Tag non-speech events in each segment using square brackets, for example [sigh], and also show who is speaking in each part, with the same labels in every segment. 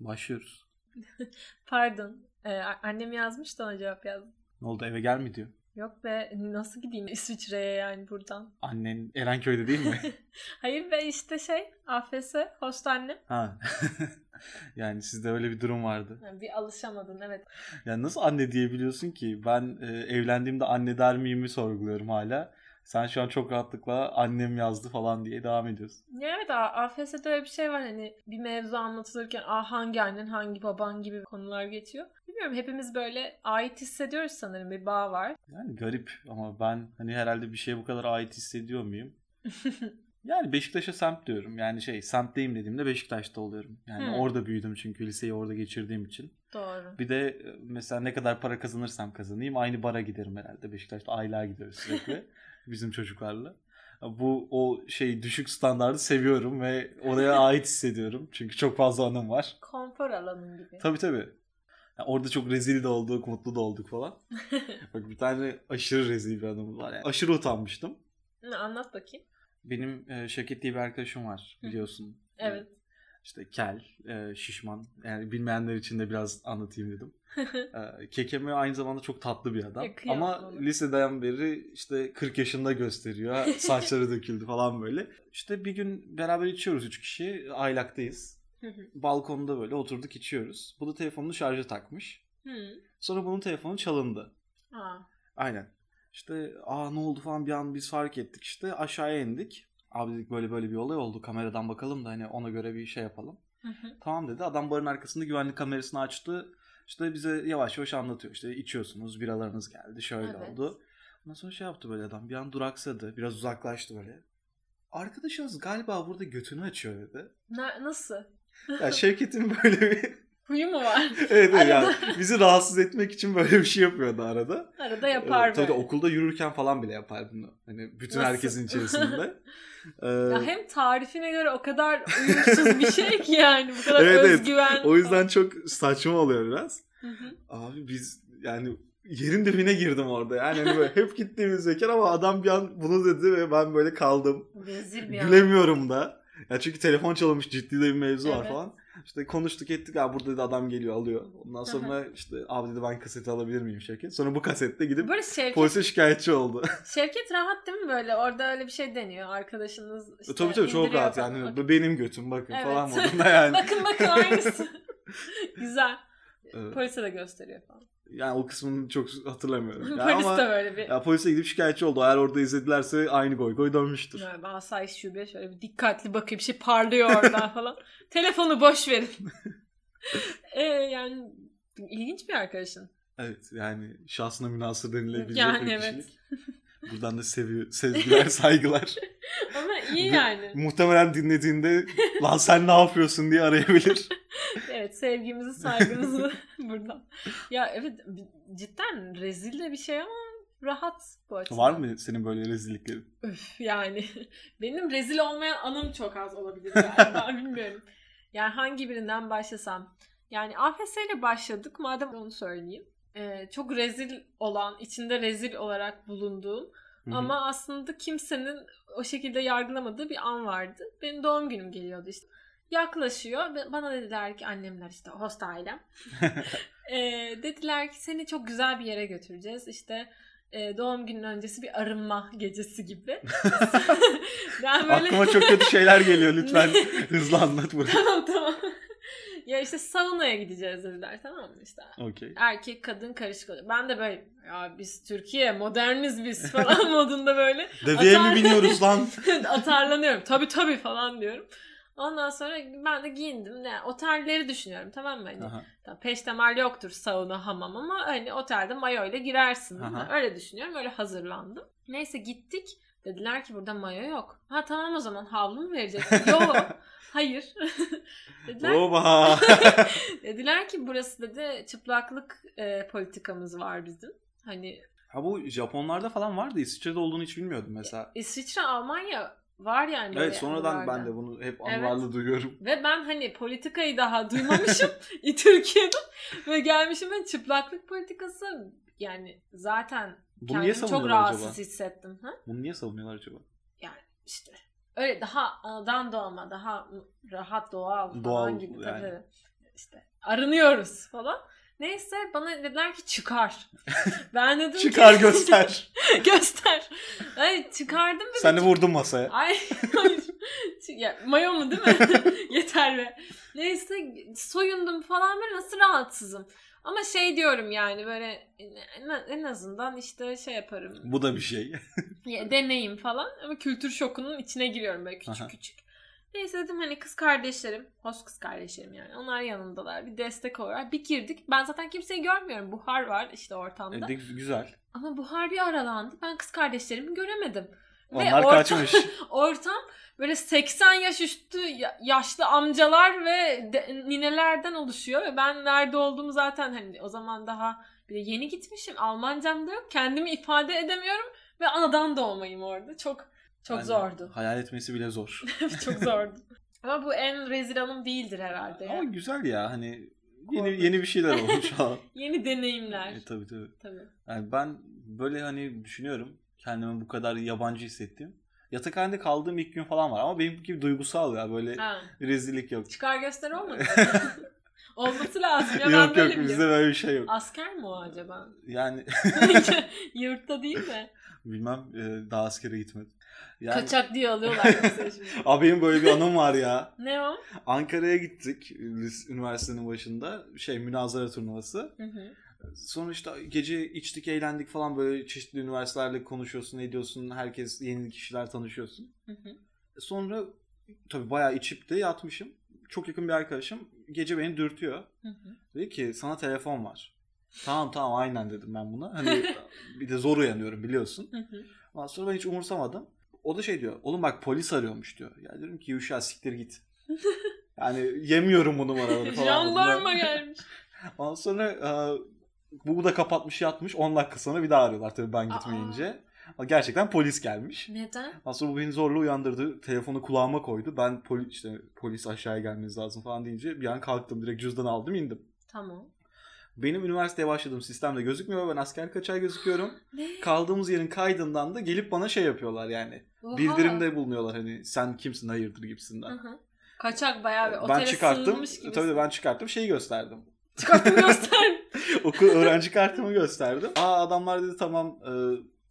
Speaker 1: Başlıyoruz. [laughs]
Speaker 2: Pardon. Ee, annem yazmış da ona cevap yazdım.
Speaker 1: Ne oldu eve gel mi diyor.
Speaker 2: Yok be nasıl gideyim İsviçre'ye yani buradan.
Speaker 1: Annen Erenköy'de değil mi? [laughs]
Speaker 2: Hayır be işte şey AFS host annem.
Speaker 1: ha. [laughs] yani sizde öyle bir durum vardı.
Speaker 2: Yani bir alışamadın evet.
Speaker 1: Yani nasıl anne diyebiliyorsun ki? Ben e, evlendiğimde anne der miyimi sorguluyorum hala. Sen şu an çok rahatlıkla annem yazdı falan diye devam ediyorsun.
Speaker 2: Ya evet AFS'de öyle bir şey var hani bir mevzu anlatılırken ah hangi annen hangi baban gibi konular geçiyor. Bilmiyorum hepimiz böyle ait hissediyoruz sanırım bir bağ var.
Speaker 1: Yani garip ama ben hani herhalde bir şeye bu kadar ait hissediyor muyum? [laughs] Yani Beşiktaş'a semt diyorum. Yani şey semtteyim dediğimde Beşiktaş'ta oluyorum. Yani
Speaker 2: Hmm.
Speaker 1: orada büyüdüm çünkü liseyi orada geçirdiğim için.
Speaker 2: Doğru.
Speaker 1: Bir de e, mesela ne kadar para kazanırsam kazanayım aynı bara giderim herhalde. Beşiktaş'ta aylığa gidiyoruz sürekli [laughs] bizim çocuklarla. Bu o şey düşük standardı seviyorum ve oraya [laughs] ait hissediyorum. Çünkü çok fazla anım var.
Speaker 2: Konfor alanın gibi.
Speaker 1: Tabii tabii. Yani orada çok rezil de olduk, mutlu da olduk falan. [laughs] Bak bir tane aşırı rezil bir anım var. Yani aşırı utanmıştım.
Speaker 2: Ne, Anlat bakayım.
Speaker 1: Benim e, Şevket diye bir arkadaşım var biliyorsun.
Speaker 2: Evet.
Speaker 1: İşte kel, e, şişman. Yani bilmeyenler için de biraz anlatayım dedim. [laughs] E, Kekeme aynı zamanda çok tatlı bir adam.
Speaker 2: Ya,
Speaker 1: Ama
Speaker 2: ona.
Speaker 1: liseden beri işte 40 yaşında gösteriyor. [laughs] Saçları döküldü falan böyle. İşte bir gün beraber içiyoruz üç kişi. Aylaktayız. Balkonda böyle oturduk içiyoruz. Bu da telefonunu şarja takmış. Sonra bunun telefonu çalındı.
Speaker 2: Aa.
Speaker 1: Aynen. İşte aa ne oldu falan bir an biz fark ettik işte aşağıya indik. Abi dedik böyle böyle bir olay oldu kameradan bakalım da hani ona göre bir şey yapalım. Tamam dedi adam barın arkasında güvenlik kamerasını açtı. İşte bize yavaş yavaş anlatıyor işte içiyorsunuz biralarınız geldi şöyle
Speaker 2: Evet.
Speaker 1: oldu. Ondan sonra şey yaptı böyle adam bir an duraksadı biraz uzaklaştı böyle. Arkadaşınız galiba burada götünü açıyor dedi.
Speaker 2: Na- nasıl?
Speaker 1: Ya Şevket'in böyle bir
Speaker 2: Huyu mu var? [laughs]
Speaker 1: evet, evet
Speaker 2: Arada.
Speaker 1: yani bizi rahatsız etmek için böyle bir şey yapıyordu arada.
Speaker 2: Arada yapar
Speaker 1: Ee, Tabii okulda yürürken falan bile yapar bunu. Hani bütün
Speaker 2: Nasıl?
Speaker 1: herkesin içerisinde. [laughs] Ee,
Speaker 2: Ya hem tarifine göre o kadar uyumsuz bir şey ki yani bu kadar
Speaker 1: Evet, evet.
Speaker 2: özgüven.
Speaker 1: o yüzden çok saçma oluyor biraz.
Speaker 2: Hı hı.
Speaker 1: Abi biz yani yerin dibine girdim orada. Yani hani böyle hep gittiğimiz zeker ama adam bir an bunu dedi ve ben böyle kaldım.
Speaker 2: Rezil bir an.
Speaker 1: Gülemiyorum da. Ya çünkü telefon çalınmış ciddi de bir mevzu var
Speaker 2: Evet.
Speaker 1: falan. İşte konuştuk ettik ya burada dedi adam geliyor alıyor. Ondan sonra işte abi dedi ben kaseti alabilir miyim Şevket? Sonra bu kasette gidip
Speaker 2: Böyle Şevket,
Speaker 1: polise şikayetçi oldu. [laughs]
Speaker 2: Şevket rahat değil mi böyle? Orada öyle bir şey deniyor. Arkadaşınız işte
Speaker 1: tabii tabii çok rahat yani. Bu benim götüm bakın
Speaker 2: Evet.
Speaker 1: falan modunda yani. [laughs]
Speaker 2: bakın bakın aynısı. [laughs] Güzel.
Speaker 1: Evet.
Speaker 2: Polise de gösteriyor falan.
Speaker 1: Yani o kısmını çok hatırlamıyorum. [laughs] Ya
Speaker 2: Polis
Speaker 1: ama
Speaker 2: de böyle bir
Speaker 1: ya polise gidip şikayetçi oldu. Eğer orada izledilerse aynı goy goy dönmüştür.
Speaker 2: Yani ben asayiş şube şöyle bir dikkatli bakayım bir şey parlıyor oradan [laughs] falan. Telefonu boş verin. [laughs] ee, yani ilginç bir arkadaşın.
Speaker 1: Evet yani şahsına münasır denilebilecek
Speaker 2: Yani
Speaker 1: bir
Speaker 2: evet.
Speaker 1: kişilik. Buradan da sevi sevgiler, saygılar. [laughs]
Speaker 2: Ama iyi yani.
Speaker 1: Muhtemelen dinlediğinde lan sen ne yapıyorsun diye arayabilir. [laughs]
Speaker 2: Evet sevgimizi saygımızı [laughs] buradan. Ya evet cidden rezil de bir şey ama rahat bu açıdan.
Speaker 1: Var mı senin böyle rezilliklerin?
Speaker 2: Öf yani. Benim rezil olmayan anım çok az olabilir galiba bilmiyorum. Yani hangi birinden başlasam. Yani AFS ile başladık madem onu söyleyeyim. Ee, çok rezil olan, içinde rezil olarak bulunduğum
Speaker 1: Hı hı.
Speaker 2: ama aslında kimsenin o şekilde yargılamadığı bir an vardı. Benim doğum günüm geliyordu işte. Yaklaşıyor ve bana dediler ki annemler işte host ailem. [laughs] Ee, dediler ki seni çok güzel bir yere götüreceğiz. İşte e, doğum günün öncesi bir arınma gecesi gibi. [laughs] ben böyle
Speaker 1: Aklıma çok kötü şeyler geliyor lütfen [laughs] hızlı anlat burayı.
Speaker 2: tamam tamam. Ya işte saunaya gideceğiz dediler tamam mı işte.
Speaker 1: Okey.
Speaker 2: Erkek kadın karışık oluyor. Ben de böyle ya biz Türkiye moderniz biz [laughs] falan modunda böyle
Speaker 1: Deveye
Speaker 2: Atar-
Speaker 1: mi biniyoruz lan? [laughs]
Speaker 2: atarlanıyorum. Tabii tabii falan diyorum. Ondan sonra ben de giyindim. Ne, otelleri düşünüyorum tamam mı? Hani, tamam, peştemal yoktur sauna hamam ama hani otelde mayo ile girersin.
Speaker 1: Aha.
Speaker 2: Öyle düşünüyorum. Öyle hazırlandım. Neyse gittik. Dediler ki burada mayo yok. Ha tamam o zaman havlu mu vereceksin? yok. Hayır. [laughs] dediler,
Speaker 1: Oba. [laughs]
Speaker 2: dediler ki burası dedi çıplaklık e, politikamız var bizim. Hani
Speaker 1: ha bu Japonlarda falan vardı. İsviçre'de olduğunu hiç bilmiyordum mesela.
Speaker 2: İsviçre, Almanya var yani
Speaker 1: Evet sonradan ben de bunu hep
Speaker 2: Evet.
Speaker 1: anılarla duyuyorum.
Speaker 2: Ve ben hani politikayı daha duymamışım [laughs] Türkiye'de ve gelmişim ben çıplaklık politikası yani zaten
Speaker 1: Bunu niye
Speaker 2: kendimi çok
Speaker 1: savunuyorlar
Speaker 2: rahatsız
Speaker 1: acaba?
Speaker 2: hissettim. Ha?
Speaker 1: Bunu niye savunuyorlar acaba?
Speaker 2: İşte öyle daha anadan doğma daha rahat doğal falan
Speaker 1: Doğal
Speaker 2: gibi
Speaker 1: yani.
Speaker 2: tabii. işte arınıyoruz falan. Neyse bana dediler ki çıkar. [laughs] Ben dedim
Speaker 1: Çıkar
Speaker 2: ki, [laughs]
Speaker 1: göster.
Speaker 2: göster. Ay çıkardım ve
Speaker 1: Sen de vurdun masaya.
Speaker 2: Ay hayır. ya, mayo mu değil mi? [laughs] Yeter be. Neyse soyundum falan ben nasıl rahatsızım. Ama şey diyorum yani böyle en, azından işte şey yaparım.
Speaker 1: Bu da bir şey. [laughs]
Speaker 2: Deneyim falan ama kültür şokunun içine giriyorum böyle küçük
Speaker 1: Aha.
Speaker 2: küçük. Neyse dedim hani kız kardeşlerim, host kız kardeşlerim yani. Onlar yanındalar. Bir destek olarak. Bir girdik. Ben zaten kimseyi görmüyorum. Buhar var işte ortamda.
Speaker 1: E, de güzel.
Speaker 2: Ama buhar bir aralandı. Ben kız kardeşlerimi göremedim. Ve
Speaker 1: Onlar [laughs]
Speaker 2: ortam-
Speaker 1: kaçmış.
Speaker 2: Ortam böyle 80 yaş üstü ya- yaşlı amcalar ve de- ninelerden oluşuyor ve ben nerede olduğumu zaten hani o zaman daha bir de yeni gitmişim. Almancam da yok. Kendimi ifade edemiyorum ve anadan doğmayım orada. Çok çok
Speaker 1: Yani
Speaker 2: zordu.
Speaker 1: Hayal etmesi bile zor. [laughs]
Speaker 2: çok zordu. Ama bu en rezil anım değildir herhalde. ya.
Speaker 1: Ama güzel ya hani yeni yeni bir şeyler olmuş [laughs] ha.
Speaker 2: Yeni deneyimler.
Speaker 1: e, tabii tabii.
Speaker 2: Tabii.
Speaker 1: Yani ben böyle hani düşünüyorum kendimi bu kadar yabancı hissettiğim. Yatakhanede kaldığım ilk gün falan var ama benim gibi duygusal ya böyle
Speaker 2: Ha.
Speaker 1: rezillik yok.
Speaker 2: Çıkar göster olmadı. [laughs] Olması lazım ya ben
Speaker 1: yok
Speaker 2: böyle
Speaker 1: yok bizde böyle bir şey yok.
Speaker 2: Asker mi o acaba?
Speaker 1: Yani [laughs]
Speaker 2: Yurtta değil de.
Speaker 1: bilmem e, daha askere gitmedim. Yani,
Speaker 2: Kaçak diye alıyorlar şimdi. [laughs]
Speaker 1: Abi benim böyle bir anım var ya.
Speaker 2: Ne o?
Speaker 1: Ankara'ya gittik üniversitenin başında. Şey münazara turnuvası.
Speaker 2: Hı hı.
Speaker 1: Sonra işte gece içtik eğlendik falan böyle çeşitli üniversitelerle konuşuyorsun ediyorsun. Herkes yeni kişiler tanışıyorsun.
Speaker 2: Hı hı.
Speaker 1: Sonra tabii bayağı içip de yatmışım. Çok yakın bir arkadaşım gece beni dürtüyor.
Speaker 2: Hı hı.
Speaker 1: Dedi ki sana telefon var. Tamam tamam aynen dedim ben buna. Hani [laughs] bir de zor uyanıyorum biliyorsun.
Speaker 2: Hı hı.
Speaker 1: Ondan sonra ben hiç umursamadım. O da şey diyor. Oğlum bak polis arıyormuş diyor. Ya diyorum ki Yuşa siktir git. [laughs] Yani yemiyorum bu numaraları falan.
Speaker 2: Jandarma gelmiş. [laughs]
Speaker 1: Ondan sonra e, bu da kapatmış yatmış. 10 dakika sonra bir daha arıyorlar tabii ben gitmeyince. Gerçekten polis gelmiş.
Speaker 2: Neden?
Speaker 1: Sonra bu beni zorla uyandırdı. Telefonu kulağıma koydu. Ben poli, işte polis aşağıya gelmeniz lazım falan deyince bir an kalktım. Direkt cüzdanı aldım indim.
Speaker 2: Tamam.
Speaker 1: Benim üniversiteye başladığım sistemde gözükmüyor. Ben asker kaçağı gözüküyorum. [gasps]
Speaker 2: Ne?
Speaker 1: Kaldığımız yerin kaydından da gelip bana şey yapıyorlar yani.
Speaker 2: Oha.
Speaker 1: Bildirimde bulunuyorlar hani sen kimsin hayırdır
Speaker 2: Hı
Speaker 1: gibisinden.
Speaker 2: hı. Kaçak bayağı bir
Speaker 1: ben
Speaker 2: otele
Speaker 1: çıkarttım.
Speaker 2: sığınmış gibi.
Speaker 1: Tabii ben çıkarttım şeyi gösterdim.
Speaker 2: Çıkarttım [laughs] göster. [laughs]
Speaker 1: Okul öğrenci kartımı gösterdim. Aa adamlar dedi tamam e,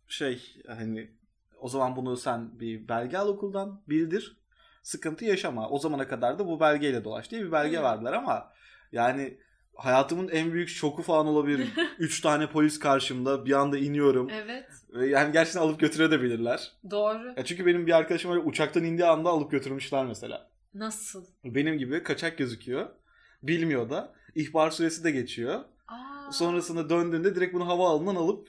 Speaker 1: şey hani o zaman bunu sen bir belge al okuldan bildir. Sıkıntı yaşama. O zamana kadar da bu belgeyle dolaş diye bir belge verdiler ama yani hayatımın en büyük şoku falan olabilir. [laughs] Üç tane polis karşımda bir anda iniyorum.
Speaker 2: evet.
Speaker 1: Ve Yani gerçekten alıp götürebilirler.
Speaker 2: Doğru.
Speaker 1: Ya çünkü benim bir arkadaşım öyle uçaktan indiği anda alıp götürmüşler mesela.
Speaker 2: Nasıl?
Speaker 1: Benim gibi kaçak gözüküyor. Bilmiyor da. İhbar süresi de geçiyor. Sonrasında döndüğünde direkt bunu havaalanından alıp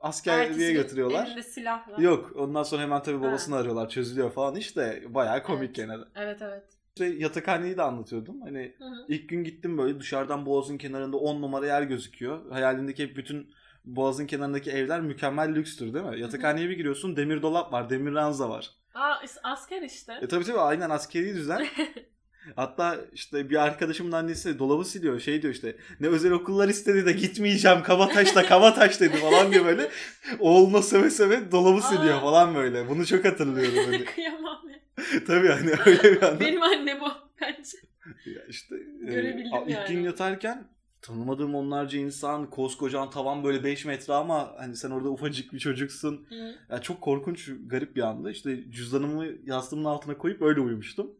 Speaker 1: askerliğe götürüyorlar.
Speaker 2: Elinde silah var.
Speaker 1: Yok ondan sonra hemen tabii
Speaker 2: Ha.
Speaker 1: babasını arıyorlar çözülüyor falan işte bayağı komik
Speaker 2: Evet.
Speaker 1: gene de.
Speaker 2: Evet evet.
Speaker 1: İşte yatakhaneyi de anlatıyordum. Hani
Speaker 2: Hı hı.
Speaker 1: ilk gün gittim böyle dışarıdan boğazın kenarında 10 numara yer gözüküyor. Hayalindeki hep bütün boğazın kenarındaki evler mükemmel lükstür değil mi? Yatakhaneye bir giriyorsun demir dolap var, demir ranza var.
Speaker 2: Aa asker işte.
Speaker 1: E tabii tabii aynen askeri düzen. [laughs] Hatta işte bir arkadaşımın annesi dolabı siliyor. Şey diyor işte ne özel okullar istedi de gitmeyeceğim Kabataş'ta Kabataş dedi falan diyor böyle. [laughs] Oğluna söve söve dolabı siliyor
Speaker 2: Aa.
Speaker 1: falan böyle. Bunu çok hatırlıyorum. [laughs] Hani.
Speaker 2: Kıyamam ya. [laughs]
Speaker 1: tabii hani öyle bir anda.
Speaker 2: Benim annem o bence.
Speaker 1: Ya işte e,
Speaker 2: Görebildim
Speaker 1: ilk
Speaker 2: yani.
Speaker 1: gün yatarken tanımadığım onlarca insan, koskocaman tavan böyle 5 metre ama hani sen orada ufacık bir çocuksun.
Speaker 2: Hı.
Speaker 1: Ya çok korkunç, garip bir anda. İşte cüzdanımı yastığımın altına koyup öyle uyumuştum.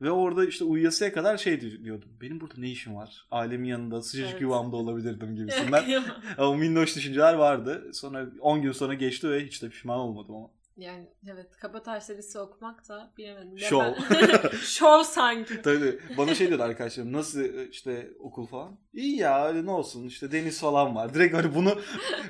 Speaker 1: Ve orada işte uyuyasıya kadar şey di- diyordum. Benim burada ne işim var? Ailemin yanında sıcacık
Speaker 2: Evet.
Speaker 1: yuvamda olabilirdim gibisinden. [laughs] Ama minnoş düşünceler vardı. Sonra 10 gün sonra geçti ve hiç de pişman olmadım ama.
Speaker 2: Yani evet Kabataş Lisesi okumak da bilemedim. Ben- [laughs] Şov sanki.
Speaker 1: Tabii bana şey diyordu arkadaşlarım nasıl işte okul falan. İyi ya öyle ne olsun işte deniz falan var. Direkt hani bunu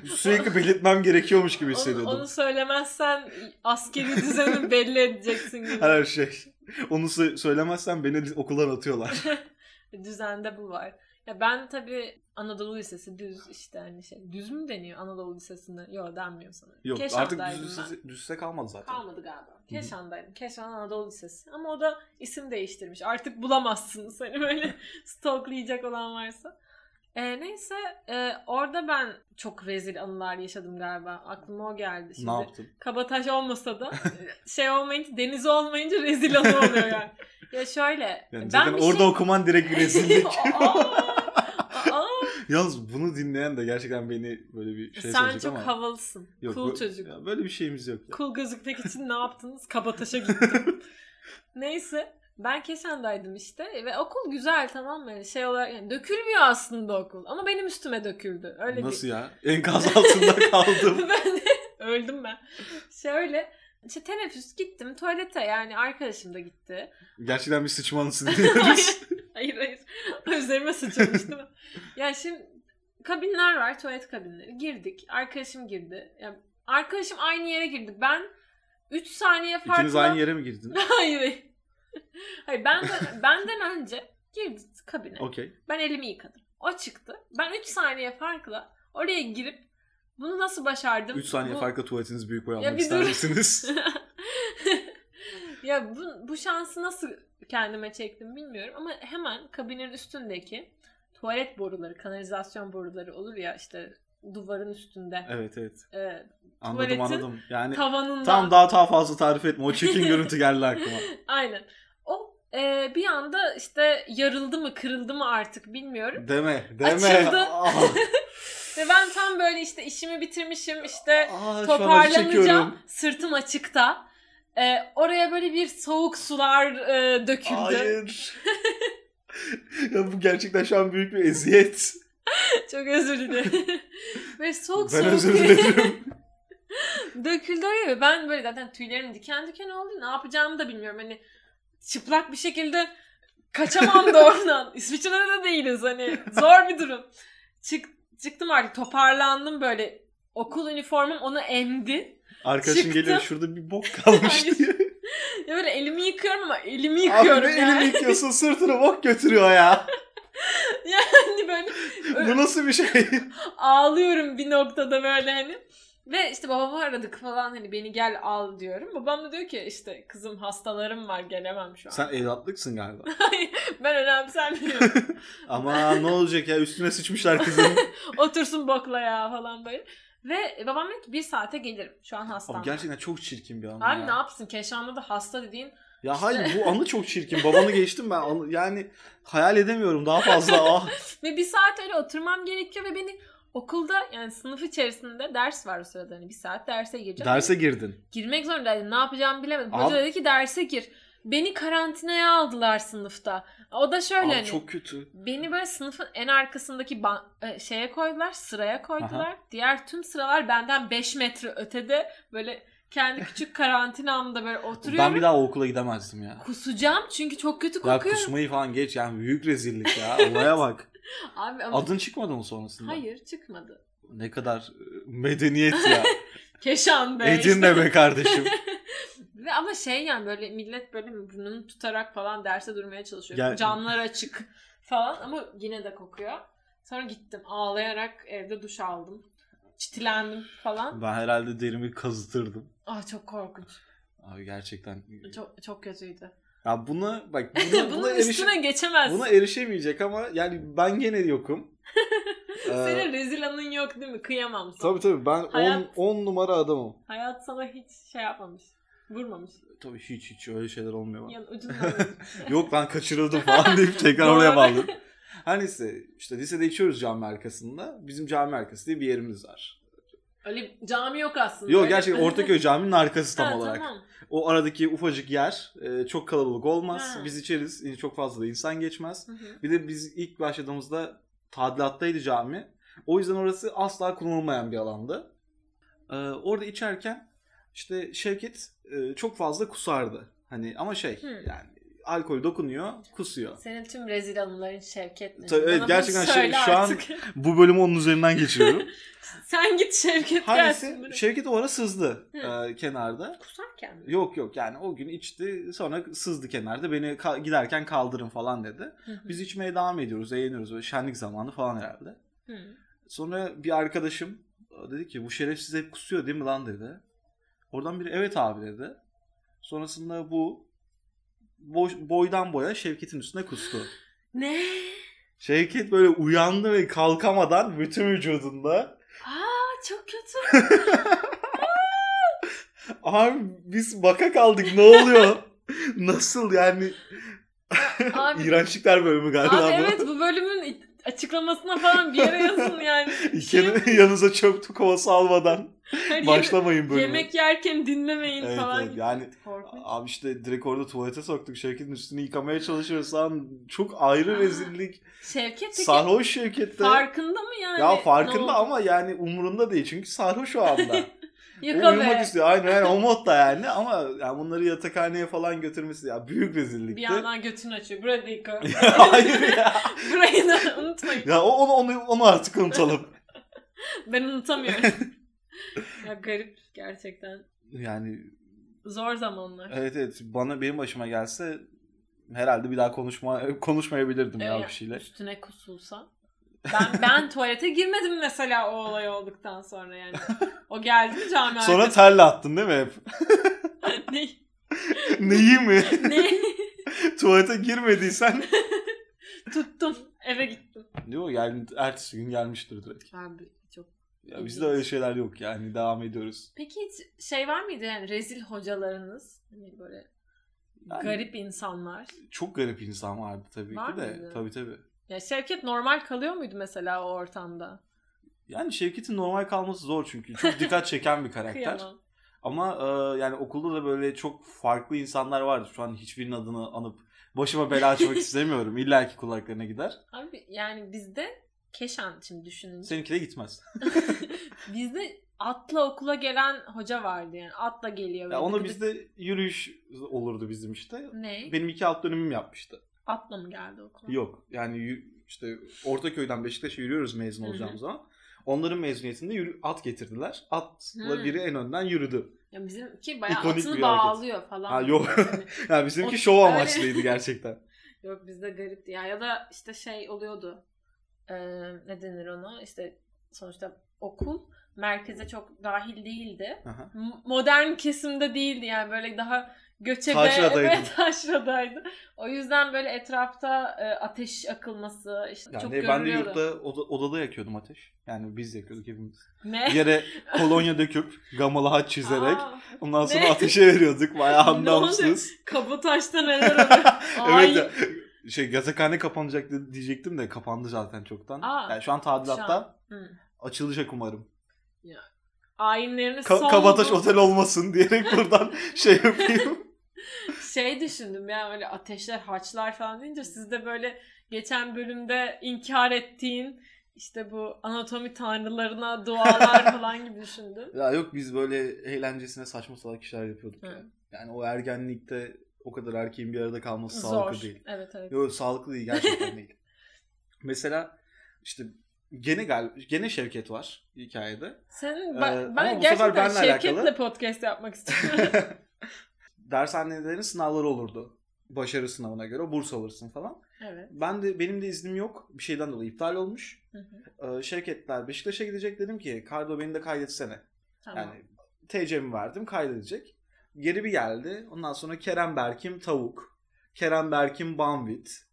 Speaker 1: sürekli belirtmem gerekiyormuş gibi
Speaker 2: Onu,
Speaker 1: hissediyordum.
Speaker 2: onu söylemezsen askeri düzeni belli edeceksin gibi.
Speaker 1: Her şey. [laughs] Onu sö- söylemezsen beni okuldan atıyorlar. [laughs]
Speaker 2: Düzende bu var. Ya ben tabii Anadolu Lisesi düz işte hani şey. Düz mü deniyor Anadolu Lisesi'nde? Yok denmiyor sanırım.
Speaker 1: Yok artık düz
Speaker 2: ben.
Speaker 1: lise, düz lise kalmadı zaten.
Speaker 2: Kalmadı galiba. Keşan'daydım. Keşan Anadolu Lisesi. Ama o da isim değiştirmiş. Artık bulamazsınız hani böyle [laughs] stalklayacak olan varsa. E, neyse e, orada ben çok rezil anılar yaşadım galiba. Aklıma o geldi. Şimdi
Speaker 1: Ne yaptın?
Speaker 2: kabataş olmasa da [laughs] şey olmayınca deniz olmayınca rezil anı oluyor yani. Ya şöyle.
Speaker 1: Yani
Speaker 2: ben
Speaker 1: orada
Speaker 2: şey...
Speaker 1: okuman direkt bir rezillik. [laughs] Yalnız bunu dinleyen de gerçekten beni böyle bir şey
Speaker 2: Sen
Speaker 1: sanacak
Speaker 2: çok
Speaker 1: ama.
Speaker 2: havalısın.
Speaker 1: Yok,
Speaker 2: cool
Speaker 1: bu-
Speaker 2: çocuk.
Speaker 1: ya böyle bir şeyimiz yok. ya.
Speaker 2: Cool gözükmek için ne yaptınız? Kabataş'a gittim. [laughs] Neyse. Ben Keşan'daydım işte ve okul güzel tamam mı? Yani şey olarak yani dökülmüyor aslında okul ama benim üstüme döküldü. Öyle
Speaker 1: Nasıl
Speaker 2: bir...
Speaker 1: ya? Enkaz altında [laughs] kaldım. [laughs]
Speaker 2: ben de öldüm ben. Şöyle işte teneffüs gittim tuvalete yani arkadaşım da gitti.
Speaker 1: Gerçekten bir sıçma anısı [laughs] dinliyoruz.
Speaker 2: hayır hayır. Üzerime sıçramış değil mi? Yani şimdi kabinler var tuvalet kabinleri. Girdik. Arkadaşım girdi. Yani arkadaşım aynı yere girdi. Ben 3 saniye farklı.
Speaker 1: İkiniz aynı yere mi girdin?
Speaker 2: Hayır. hayır. [laughs] Hayır benden, benden önce girdi kabine.
Speaker 1: Okey.
Speaker 2: Ben elimi yıkadım. O çıktı. Ben 3 saniye farkla oraya girip bunu nasıl başardım?
Speaker 1: 3 saniye
Speaker 2: Bu-
Speaker 1: farklı tuvaletiniz büyük boy
Speaker 2: Ya
Speaker 1: almak ister misiniz? [laughs] [laughs]
Speaker 2: ya bu, bu şansı nasıl kendime çektim bilmiyorum ama hemen kabinin üstündeki tuvalet boruları, kanalizasyon boruları olur ya işte duvarın üstünde.
Speaker 1: evet evet.
Speaker 2: E,
Speaker 1: Anladım anladım. Yani
Speaker 2: tavanında.
Speaker 1: tam daha daha fazla tarif etme. O çirkin görüntü geldi aklıma. [laughs]
Speaker 2: Aynen. O e, bir anda işte yarıldı mı kırıldı mı artık bilmiyorum.
Speaker 1: Deme, deme.
Speaker 2: Açıldı. [laughs]
Speaker 1: Ah, [laughs]
Speaker 2: Ve ben tam böyle işte işimi bitirmişim işte
Speaker 1: ah, an acı
Speaker 2: toparlanacağım. Sırtım açıkta. E, oraya böyle bir soğuk sular e, döküldü.
Speaker 1: Hayır. ya bu gerçekten şu an büyük bir eziyet. [laughs]
Speaker 2: Çok özür dilerim. [laughs] Böyle soğuk
Speaker 1: Ben
Speaker 2: soğuk
Speaker 1: özür dilerim. [laughs]
Speaker 2: döküldü oraya ve ben böyle zaten tüylerim diken diken oldu. Ne yapacağımı da bilmiyorum. Hani çıplak bir şekilde kaçamam da oradan. İsviçre'de de değiliz hani. Zor bir durum. Çık, çıktım artık toparlandım böyle. Okul üniformum onu emdi.
Speaker 1: Arkadaşın
Speaker 2: Çıktım.
Speaker 1: geliyor şurada bir bok kalmış diye.
Speaker 2: Ya böyle elimi yıkıyorum ama elimi
Speaker 1: Abi
Speaker 2: yıkıyorum
Speaker 1: ne
Speaker 2: yani.
Speaker 1: elini yıkıyorsun sırtını bok götürüyor ya. [laughs]
Speaker 2: Yani böyle
Speaker 1: Bu nasıl bir şey? [laughs]
Speaker 2: ağlıyorum bir noktada böyle hani. Ve işte babamı aradık falan hani beni gel al diyorum. Babam da diyor ki işte kızım hastalarım var gelemem şu an.
Speaker 1: Sen evlatlıksın galiba. [laughs]
Speaker 2: ben önemsenmiyorum.
Speaker 1: Ama ne olacak ya üstüne sıçmışlar kızın.
Speaker 2: Otursun bokla ya falan böyle. Ve babam dedi ki bir saate gelirim. Şu an hastam.
Speaker 1: Abi gerçekten çok çirkin bir anı
Speaker 2: Abi
Speaker 1: ya.
Speaker 2: ne yapsın? Keşan'da da hasta dediğin
Speaker 1: Ya hayır bu anı çok çirkin. Babanı geçtim ben. Anı- yani hayal edemiyorum daha fazla. [laughs] Ah.
Speaker 2: ve bir saat öyle oturmam gerekiyor ve beni okulda yani sınıf içerisinde ders var o sırada hani bir saat derse gireceğim.
Speaker 1: Derse girdin.
Speaker 2: Girmek zorundaydım. Ne yapacağımı bilemedim. Hoca dedi ki derse gir. Beni karantinaya aldılar sınıfta. O da şöyle
Speaker 1: Abi
Speaker 2: hani.
Speaker 1: çok kötü.
Speaker 2: Beni böyle sınıfın en arkasındaki e, şeye koydular, sıraya koydular. Diğer tüm sıralar benden 5 metre ötede böyle kendi küçük karantinamda böyle oturuyorum.
Speaker 1: Ben bir daha o okula gidemezdim ya.
Speaker 2: Kusacağım çünkü çok kötü
Speaker 1: Ya
Speaker 2: kokuyor.
Speaker 1: kusmayı falan geç yani büyük rezillik ya. [laughs] Olaya bak.
Speaker 2: Abi ama
Speaker 1: Adın çıkmadı mı sonrasında?
Speaker 2: hayır çıkmadı.
Speaker 1: Ne kadar e, medeniyet ya. [laughs]
Speaker 2: Keşan Bey.
Speaker 1: Edirne be kardeşim. [laughs]
Speaker 2: Ve ama şey yani böyle millet böyle burnunu tutarak falan derse durmaya çalışıyor.
Speaker 1: Ya-
Speaker 2: Camlar açık falan ama yine de kokuyor. Sonra gittim ağlayarak evde duş aldım. Çitilendim falan.
Speaker 1: Ben herhalde derimi kazıtırdım.
Speaker 2: Ah çok korkunç.
Speaker 1: Abi gerçekten.
Speaker 2: Çok çok kötüydü.
Speaker 1: Ya bunu bak [laughs] buna,
Speaker 2: Bunun
Speaker 1: buna, erişe-
Speaker 2: üstüne geçemezsin.
Speaker 1: buna erişemeyecek ama yani ben gene yokum. [laughs] Ee,
Speaker 2: Senin rezil anın yok değil mi? Kıyamam sana.
Speaker 1: tabii tabii ben 10
Speaker 2: Hayat-
Speaker 1: 10 numara adamım.
Speaker 2: Hayat sana hiç şey yapmamış. Vurmamış.
Speaker 1: Tabii hiç hiç öyle şeyler olmuyor bana.
Speaker 2: Yan ucundan. [laughs]
Speaker 1: Yok lan kaçırıldım falan deyip tekrar oraya bağladım. Her neyse işte lisede içiyoruz cami arkasında. Bizim cami arkası diye bir yerimiz var.
Speaker 2: Öyle cami yok aslında.
Speaker 1: Yok gerçekten Ortaköy [laughs] caminin arkası tam
Speaker 2: Ha,
Speaker 1: olarak.
Speaker 2: Tamam.
Speaker 1: O aradaki ufacık yer e, çok kalabalık olmaz.
Speaker 2: Ha.
Speaker 1: Biz içeriz. e, Çok fazla da insan geçmez.
Speaker 2: Hı hı.
Speaker 1: Bir de biz ilk başladığımızda tadilattaydı cami. O yüzden orası asla kullanılmayan bir alandı. Ee, orada içerken işte Şevket e, çok fazla kusardı. Hani ama şey
Speaker 2: Hı.
Speaker 1: yani alkol dokunuyor, kusuyor.
Speaker 2: Senin tüm rezil anıların Şevket'le.
Speaker 1: Tabii, evet,
Speaker 2: Bana
Speaker 1: gerçekten şey- şu an-. Bu bölümü onun üzerinden geçiriyorum. [laughs]
Speaker 2: Sen git Şevket buraya.
Speaker 1: Şevket o ara sızdı
Speaker 2: Hı.
Speaker 1: e, kenarda.
Speaker 2: Kusarken mi?
Speaker 1: Yok yok yani o gün içti sonra sızdı kenarda beni ka- giderken kaldırın falan dedi.
Speaker 2: Hı hı.
Speaker 1: Biz içmeye devam ediyoruz eğleniyoruz böyle şenlik zamanı falan herhalde.
Speaker 2: Hı.
Speaker 1: Sonra bir arkadaşım dedi ki bu şerefsiz hep kusuyor değil mi lan dedi. Oradan biri evet abi dedi. Sonrasında bu boy- boydan boya Şevket'in üstüne kustu.
Speaker 2: Ne?
Speaker 1: Şevket böyle uyandı ve kalkamadan bütün vücudunda
Speaker 2: Aa çok kötü. [laughs]
Speaker 1: abi biz baka kaldık ne oluyor? [laughs] Nasıl yani
Speaker 2: Abi,
Speaker 1: İğrençlikler bölümü galiba
Speaker 2: abi
Speaker 1: bu.
Speaker 2: evet bu bölümün açıklamasına falan bir yere yazın yani. [laughs]
Speaker 1: Kendi yanınıza çöp kovası almadan
Speaker 2: Hani
Speaker 1: başlamayın bölümü.
Speaker 2: Yemek yerken dinlemeyin
Speaker 1: Evet,
Speaker 2: falan.
Speaker 1: evet. Yani
Speaker 2: Korkunç.
Speaker 1: abi işte direkt orada tuvalete soktuk. Şevket'in üstünü yıkamaya çalışıyoruz falan. Çok ayrı rezillik.
Speaker 2: Şevket
Speaker 1: Sarhoş Şevket'te.
Speaker 2: farkında mı yani?
Speaker 1: ya farkında ama yani umurunda değil. Çünkü sarhoş o anda. [laughs] o
Speaker 2: Yıka
Speaker 1: uyumak
Speaker 2: be.
Speaker 1: istiyor. Aynen aynen o modda yani. Ama yani bunları yatakhaneye falan götürmesi ya büyük rezillikti.
Speaker 2: Bir yandan götünü açıyor. Burada yıka. [laughs]
Speaker 1: Hayır ya. [laughs]
Speaker 2: Burayı da unutmayın.
Speaker 1: Ya o- onu, onu, onu artık unutalım.
Speaker 2: Ben unutamıyorum. Ya garip gerçekten.
Speaker 1: Yani
Speaker 2: Zor zamanlar.
Speaker 1: evet evet bana benim başıma gelse herhalde bir daha konuşma konuşmayabilirdim ya
Speaker 2: Evet,
Speaker 1: bir şeyle.
Speaker 2: Üstüne kusulsa. Ben ben tuvalete girmedim mesela o olay olduktan sonra yani. O geldi mi cami
Speaker 1: Sonra terle attın değil mi hep? [laughs]
Speaker 2: ne? [laughs]
Speaker 1: Neyi mi?
Speaker 2: ne? [laughs]
Speaker 1: Tuvalete girmediysen.
Speaker 2: Tuttum. Eve gittim.
Speaker 1: Yok yani ertesi gün gelmiştir direkt.
Speaker 2: Abi.
Speaker 1: Ya bizde öyle şeyler yok yani devam ediyoruz.
Speaker 2: Peki hiç şey var mıydı yani rezil hocalarınız? Hani böyle
Speaker 1: Yani-
Speaker 2: garip insanlar.
Speaker 1: Çok garip insan vardı tabii
Speaker 2: Var
Speaker 1: ki de.
Speaker 2: mıydı?
Speaker 1: Tabii tabii.
Speaker 2: Ya Şevket normal kalıyor muydu mesela o ortamda?
Speaker 1: Yani Şevket'in normal kalması zor çünkü. Çok dikkat çeken bir karakter. Ama e, yani okulda da böyle çok farklı insanlar vardı. Şu an hiçbirinin adını anıp başıma bela açmak [laughs] istemiyorum. İlla ki kulaklarına gider.
Speaker 2: Abi yani bizde Keşan şimdi düşününce.
Speaker 1: Seninki de gitmez. [laughs] [laughs]
Speaker 2: Bizde atla okula gelen hoca vardı yani. Atla geliyor.
Speaker 1: Ya
Speaker 2: böyle
Speaker 1: onu
Speaker 2: dıgıdık-
Speaker 1: bizde yürüyüş olurdu bizim işte.
Speaker 2: Ne?
Speaker 1: Benim iki alt dönemim yapmıştı.
Speaker 2: Atla mı geldi okula?
Speaker 1: Yok yani işte Ortaköy'den Beşiktaş'a yürüyoruz mezun olacağımız zaman. Onların mezuniyetinde yürü, at getirdiler. Atla
Speaker 2: Hı.
Speaker 1: biri en önden yürüdü.
Speaker 2: Ya bizimki bayağı
Speaker 1: İkonik
Speaker 2: atını
Speaker 1: hareket.
Speaker 2: bağlıyor falan.
Speaker 1: Ha, yok.
Speaker 2: Hani- [laughs]
Speaker 1: Yani bizimki
Speaker 2: O-
Speaker 1: şov amaçlıydı gerçekten.
Speaker 2: Yok bizde garipti ya. Ya da işte şey oluyordu. Ee, ne denir ona? İşte sonuçta okul merkeze çok dahil değildi.
Speaker 1: Aha.
Speaker 2: Modern kesimde değildi yani böyle daha göçebe
Speaker 1: Taşradaydı.
Speaker 2: evet, [laughs] taşradaydı. O yüzden böyle etrafta e, ateş akılması işte çok
Speaker 1: Yani ben de
Speaker 2: görülüyordu.
Speaker 1: yurtta oda- odada yakıyordum ateş. Yani biz yakıyorduk hepimiz.
Speaker 2: Ne?
Speaker 1: Bir yere kolonya döküp gamalı haç [laughs] çizerek
Speaker 2: Aa,
Speaker 1: ondan sonra
Speaker 2: Ne?
Speaker 1: ateşe veriyorduk. Bayağı [laughs]
Speaker 2: oluyor?
Speaker 1: anlamsız.
Speaker 2: Kabotajda neler oluyor?
Speaker 1: Evet. Şey yasakhane kapanacak di- diyecektim de kapandı zaten çoktan.
Speaker 2: Aa,
Speaker 1: yani şu an tadilatta
Speaker 2: Hı.
Speaker 1: açılacak umarım.
Speaker 2: Ayinlerini
Speaker 1: Ka- Kabataş otel olmasın [laughs] diyerek buradan şey yapayım. [laughs]
Speaker 2: şey düşündüm ya öyle ateşler haçlar falan deyince siz de böyle geçen bölümde inkar ettiğin işte bu anatomi tanrılarına dualar [laughs] falan gibi düşündüm.
Speaker 1: ya yok biz böyle eğlencesine saçma salak işler yapıyorduk.
Speaker 2: Hı.
Speaker 1: ya. Yani o ergenlikte o kadar erkeğin bir arada kalması
Speaker 2: Zor.
Speaker 1: sağlıklı değil.
Speaker 2: Evet evet.
Speaker 1: Yok sağlıklı değil gerçekten değil. [laughs] Mesela işte gene gal gene Şevket var hikayede.
Speaker 2: Senin
Speaker 1: Ee,
Speaker 2: ben, gerçekten Şevket'le
Speaker 1: alakalı.
Speaker 2: podcast yapmak istiyorum. [laughs]
Speaker 1: Dershanelerin sınavları olurdu. Başarı sınavına göre burs alırsın falan.
Speaker 2: evet.
Speaker 1: Ben de benim de iznim yok. Bir şeyden dolayı iptal olmuş.
Speaker 2: Hı hı.
Speaker 1: Ee, Şevketler Beşiktaş'a gidecek dedim ki Kardo beni de kaydetsene.
Speaker 2: Tamam.
Speaker 1: Yani TC'mi verdim kaydedecek. Geri bir geldi. Ondan sonra Kerem Berkim tavuk. Kerem Berkim banvit.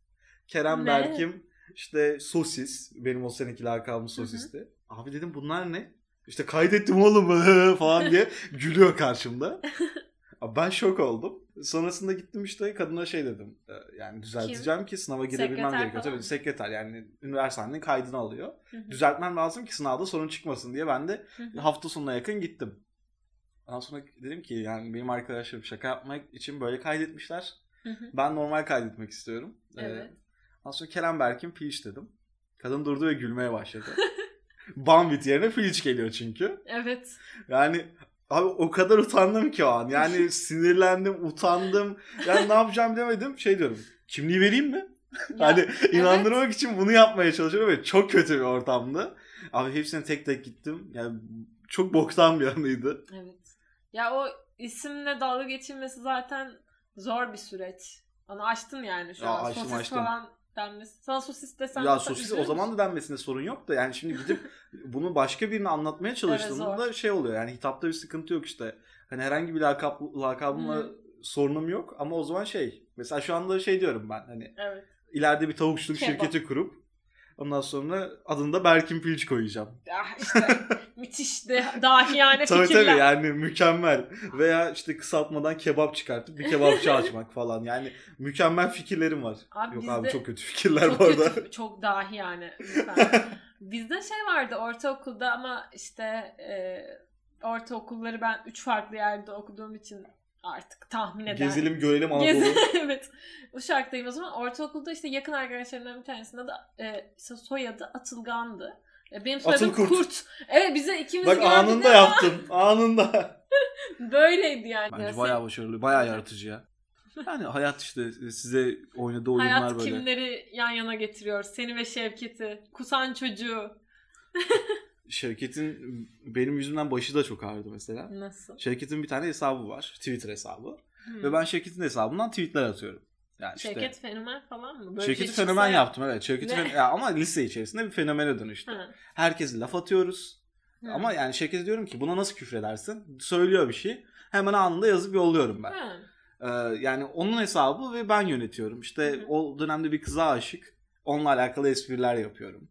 Speaker 1: Kerem
Speaker 2: Ne?
Speaker 1: Berkim işte sosis. Benim o seneki lakabım sosisti. Abi dedim bunlar ne? İşte kaydettim oğlum [laughs] falan diye gülüyor karşımda. [laughs] Abi Ben şok oldum. Sonrasında gittim işte kadına şey dedim. e, Yani düzelteceğim ki sınava girebilmem
Speaker 2: Sekreter
Speaker 1: gerekiyor.
Speaker 2: falan
Speaker 1: Tabii sekreter yani üniversitenin kaydını alıyor.
Speaker 2: Hı hı.
Speaker 1: Düzeltmem lazım ki sınavda sorun çıkmasın diye ben de
Speaker 2: Hı hı.
Speaker 1: hafta sonuna yakın gittim. Ondan sonra dedim ki yani benim arkadaşlarım şaka yapmak için böyle kaydetmişler.
Speaker 2: Hı hı.
Speaker 1: Ben normal kaydetmek istiyorum. Ee,
Speaker 2: Evet.
Speaker 1: ondan sonra Kerem Berk'in Piliç dedim. Kadın durdu ve gülmeye başladı. [laughs] Banvit yerine Piliç geliyor çünkü.
Speaker 2: Evet.
Speaker 1: Yani abi o kadar utandım ki o an. Yani [laughs] sinirlendim, utandım. Yani ne yapacağım demedim. Şey diyorum. Kimliği vereyim mi? Hani inandırmak için bunu yapmaya çalışıyorum ve çok kötü bir ortamdı. Abi hepsine tek tek gittim. Yani çok boktan bir anıydı.
Speaker 2: Evet. Ya o isimle dalga geçilmesi zaten zor bir süreç. Onu açtın yani şu
Speaker 1: Ya
Speaker 2: an.
Speaker 1: açtım,
Speaker 2: sosis
Speaker 1: açtım.
Speaker 2: falan denmesi. Sana sosis desem
Speaker 1: ya sosis o zaman da denmesinde sorun yok da yani şimdi gidip [laughs] bunu başka birine anlatmaya çalıştığımda
Speaker 2: zor.
Speaker 1: şey oluyor yani hitapta bir sıkıntı yok işte. Hani herhangi bir lakap, lakabımla
Speaker 2: Hı.
Speaker 1: sorunum yok ama o zaman şey mesela şu anda şey diyorum ben hani
Speaker 2: Evet.
Speaker 1: ileride bir tavukçuluk
Speaker 2: Kebap.
Speaker 1: şirketi kurup Ondan sonra adını da Berkin Pilç koyacağım.
Speaker 2: Ah işte [laughs] müthiş de dahiyane
Speaker 1: tabii
Speaker 2: fikirler.
Speaker 1: tabii yani mükemmel. Veya işte kısaltmadan kebap çıkartıp bir kebapçı açmak falan. Yani mükemmel fikirlerim var.
Speaker 2: Abi
Speaker 1: Yok abi çok kötü fikirler
Speaker 2: çok
Speaker 1: bu arada.
Speaker 2: kötü, çok dahi yani. lütfen. [laughs] Bizde şey vardı ortaokulda ama işte e, ortaokulları ben üç farklı yerde okuduğum için artık tahmin eder.
Speaker 1: Gezelim görelim Anadolu.
Speaker 2: Gezi, [laughs] evet. Uşak'tayım o zaman. Ortaokulda işte yakın arkadaşlarımdan bir tanesinde de e, soyadı Atılgan'dı. E, Benim soyadım
Speaker 1: Atıl Kurt.
Speaker 2: Kurt. Evet bize ikimiz
Speaker 1: Bak anında
Speaker 2: ama
Speaker 1: yaptım. Anında. [laughs]
Speaker 2: Böyleydi yani.
Speaker 1: Bence
Speaker 2: Ya
Speaker 1: bayağı başarılı, bayağı yaratıcı ya. Yani hayat işte size oynadığı oyunlar
Speaker 2: Hayat
Speaker 1: böyle.
Speaker 2: kimleri yan yana getiriyor? Seni ve Şevket'i. Kusan çocuğu. [laughs]
Speaker 1: Şevket'in benim yüzümden başı da çok ağrıdı mesela.
Speaker 2: Nasıl?
Speaker 1: Şevket'in bir tane hesabı var. Twitter hesabı.
Speaker 2: Hmm.
Speaker 1: Ve ben Şevket'in hesabından tweetler atıyorum. Yani işte
Speaker 2: Şevket fenomen falan mı? Böyle şey
Speaker 1: fenomen yaptım evet. Şevket'i
Speaker 2: Ne?
Speaker 1: fen- ya ama lise içerisinde bir fenomene dönüştü.
Speaker 2: Ha.
Speaker 1: Herkese laf atıyoruz.
Speaker 2: Hı.
Speaker 1: Ama yani Şevket'e diyorum ki buna nasıl küfredersin? Söylüyor bir şey. Hemen anında yazıp yolluyorum ben.
Speaker 2: Ha.
Speaker 1: Ee, yani onun hesabı ve ben yönetiyorum. İşte
Speaker 2: Hı hı.
Speaker 1: o dönemde bir kıza aşık. Onunla alakalı espriler yapıyorum.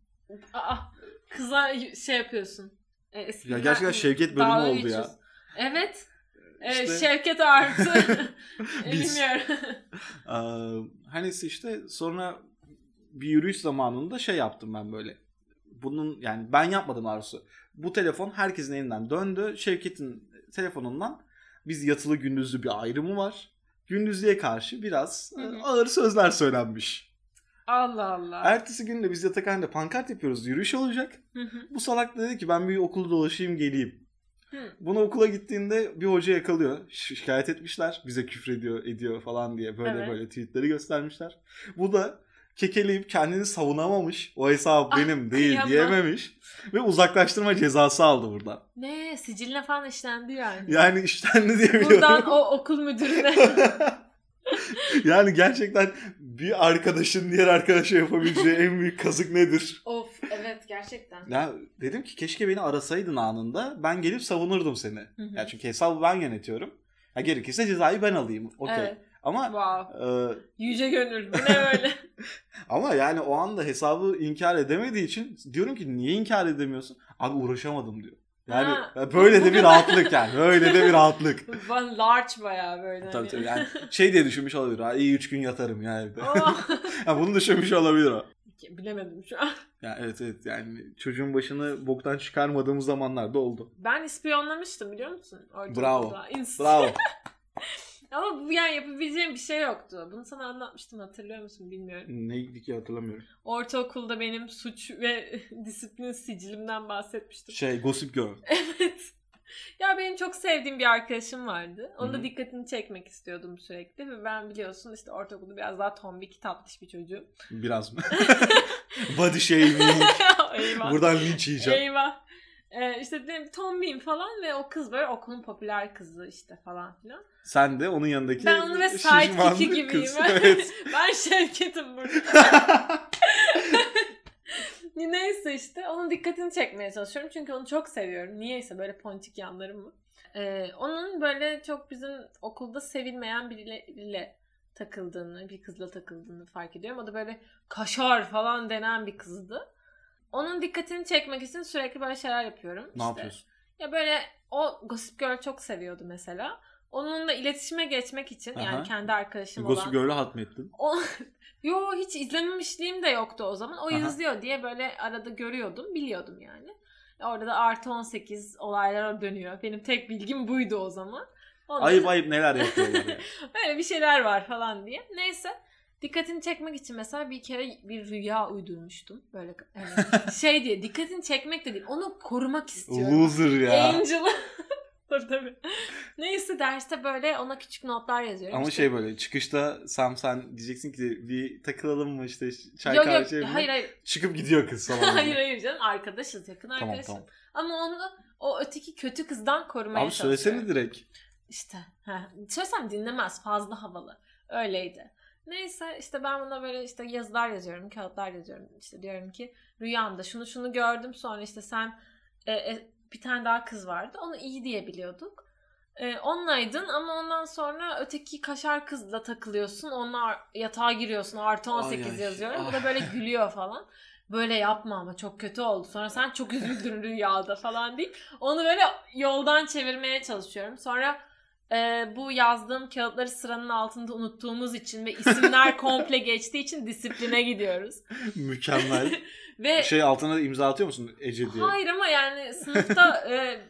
Speaker 2: Aa, kıza şey yapıyorsun. E,
Speaker 1: Ya gerçekten Şevket bölümü oldu ya.
Speaker 2: Evet. E,
Speaker 1: İşte-
Speaker 2: Şevket artı. [laughs] E. Bilmiyorum. [laughs]
Speaker 1: Ee, hani işte sonra bir yürüyüş zamanında şey yaptım ben böyle. Bunun yani ben yapmadım arzusu. Bu telefon herkesin elinden döndü. Şevket'in telefonundan biz yatılı gündüzlü bir ayrımı var. Gündüzlüğe karşı biraz
Speaker 2: Hı hı.
Speaker 1: e, ağır sözler söylenmiş.
Speaker 2: Allah Allah.
Speaker 1: Ertesi gün de biz yatakhanede pankart yapıyoruz. Yürüyüş olacak.
Speaker 2: Hı hı.
Speaker 1: Bu salak dedi ki ben bir okulu dolaşayım geleyim.
Speaker 2: Hı.
Speaker 1: Bunu okula gittiğinde bir hoca yakalıyor. Şikayet etmişler. Bize küfrediyor, ediyor falan diye böyle
Speaker 2: Evet.
Speaker 1: böyle tweetleri göstermişler. Bu da kekeleyip kendini savunamamış. O hesap
Speaker 2: Ah,
Speaker 1: benim değil
Speaker 2: kıyamam.
Speaker 1: diyememiş. Ve uzaklaştırma cezası aldı buradan.
Speaker 2: Ne? Siciline falan işlendi yani.
Speaker 1: Yani işlendi diye
Speaker 2: Buradan
Speaker 1: biliyorum.
Speaker 2: o okul müdürüne. [laughs]
Speaker 1: yani gerçekten bir arkadaşın diğer arkadaşa yapabileceği en büyük kazık nedir?
Speaker 2: of evet gerçekten.
Speaker 1: Ya dedim ki keşke beni arasaydın anında. Ben gelip savunurdum seni.
Speaker 2: Hı hı.
Speaker 1: Ya çünkü hesabı ben yönetiyorum. Ya gerekirse cezayı ben alayım. Okey.
Speaker 2: Evet.
Speaker 1: Ama
Speaker 2: Wow.
Speaker 1: e,
Speaker 2: Yüce gönül. Bu ne böyle? [laughs] [laughs]
Speaker 1: ama yani o anda hesabı inkar edemediği için diyorum ki niye inkar edemiyorsun? Abi uğraşamadım diyor. Yani
Speaker 2: Ha.
Speaker 1: böyle de bir [laughs] rahatlık yani. Böyle de bir rahatlık.
Speaker 2: Ben large bayağı böyle.
Speaker 1: tabii
Speaker 2: hani.
Speaker 1: tabii yani şey diye düşünmüş olabilir. Ha, iyi 3 gün yatarım ya evde.
Speaker 2: Oh. [laughs]
Speaker 1: ha, bunu düşünmüş olabilir o.
Speaker 2: Bilemedim şu an.
Speaker 1: Ya evet evet yani çocuğun başını boktan çıkarmadığımız zamanlar da oldu.
Speaker 2: Ben ispiyonlamıştım biliyor musun? Ortaokulda.
Speaker 1: Bravo. Bravo. [laughs]
Speaker 2: Ama bu yani yapabileceğim bir şey yoktu. Bunu sana anlatmıştım hatırlıyor musun bilmiyorum.
Speaker 1: Neydi ki hatırlamıyorum.
Speaker 2: Ortaokulda benim suç ve [laughs] disiplin sicilimden bahsetmiştim.
Speaker 1: Şey Gossip Girl. [laughs]
Speaker 2: Evet. Ya benim çok sevdiğim bir arkadaşım vardı. Onun da dikkatini çekmek istiyordum sürekli. Ve ben biliyorsun işte ortaokulda biraz daha tombik, tatlış bir çocuğum.
Speaker 1: Biraz mı? [laughs] Body shaming.
Speaker 2: Eyvah.
Speaker 1: Buradan linç yiyeceğim.
Speaker 2: Eyvah. Ee, işte benim tombiyim falan ve o kız böyle okulun popüler kızı işte falan filan.
Speaker 1: Sen de onun yanındaki
Speaker 2: Ben onu ve sidekick'i gibiyim.
Speaker 1: kız. [laughs] Evet. [laughs]
Speaker 2: ben Şevket'im burada. [laughs] Neyse işte onun dikkatini çekmeye çalışıyorum. Çünkü onu çok seviyorum. Niyeyse böyle ponçik yanlarım mı? Ee, onun böyle çok bizim okulda sevilmeyen biriyle takıldığını, bir kızla takıldığını fark ediyorum. O da böyle kaşar falan denen bir kızdı. Onun dikkatini çekmek için sürekli böyle şeyler yapıyorum.
Speaker 1: ne
Speaker 2: İşte
Speaker 1: yapıyorsun?
Speaker 2: ya böyle o Gossip Girl çok seviyordu mesela. Onunla iletişime geçmek için
Speaker 1: Aha.
Speaker 2: yani kendi arkadaşım
Speaker 1: Gossip
Speaker 2: olan.
Speaker 1: Girl'ü hatmettin.
Speaker 2: O, [laughs] yo hiç izlememişliğim de yoktu o zaman. O
Speaker 1: Aha.
Speaker 2: izliyor diye böyle arada görüyordum, biliyordum yani. Orada da artı 18 olaylar dönüyor. Benim tek bilgim buydu o zaman. Ondan
Speaker 1: Ayıp ayıp neler yapıyorlar [laughs] ya.
Speaker 2: Böyle bir şeyler var falan diye. Neyse. Dikkatini çekmek için mesela bir kere bir rüya uydurmuştum. Böyle hani [laughs] şey diye dikkatini çekmek de değil. Onu korumak istiyorum.
Speaker 1: Loser ya.
Speaker 2: Angel. [laughs] tabii tabii. Neyse derste böyle ona küçük notlar yazıyorum.
Speaker 1: Ama
Speaker 2: İşte-
Speaker 1: şey böyle çıkışta Sam sen diyeceksin ki bir takılalım mı işte çay
Speaker 2: yok
Speaker 1: kahve şey
Speaker 2: hayır hayır.
Speaker 1: Çıkıp gidiyor kız falan. [laughs]
Speaker 2: hayır hayır canım arkadaşız yakın
Speaker 1: Tamam
Speaker 2: arkadaşız.
Speaker 1: tamam.
Speaker 2: Ama onu o öteki kötü kızdan korumaya
Speaker 1: Abi
Speaker 2: çalışıyorum.
Speaker 1: söylesene direkt.
Speaker 2: İşte. Heh. Söylesem dinlemez. Fazla havalı. Öyleydi. Neyse işte ben buna böyle işte yazılar yazıyorum. Kağıtlar yazıyorum. İşte diyorum ki rüyamda şunu şunu gördüm. Sonra işte sen e, e, bir tane daha kız vardı. Onu iyi diye biliyorduk. E, onlaydın ama ondan sonra öteki kaşar kızla takılıyorsun. Onunla yatağa giriyorsun. Artı 18
Speaker 1: Ay, ay,
Speaker 2: yazıyorum. Bu [laughs] da böyle gülüyor falan. böyle yapma ama çok kötü oldu. Sonra sen çok üzüldün rüyada falan deyip onu böyle yoldan çevirmeye çalışıyorum. Sonra e, bu yazdığım kağıtları sıranın altında unuttuğumuz için ve isimler [laughs] komple geçtiği için disipline gidiyoruz.
Speaker 1: Mükemmel. [laughs]
Speaker 2: ve
Speaker 1: şey altına imza atıyor musun Ece diye?
Speaker 2: Hayır ama yani sınıfta e,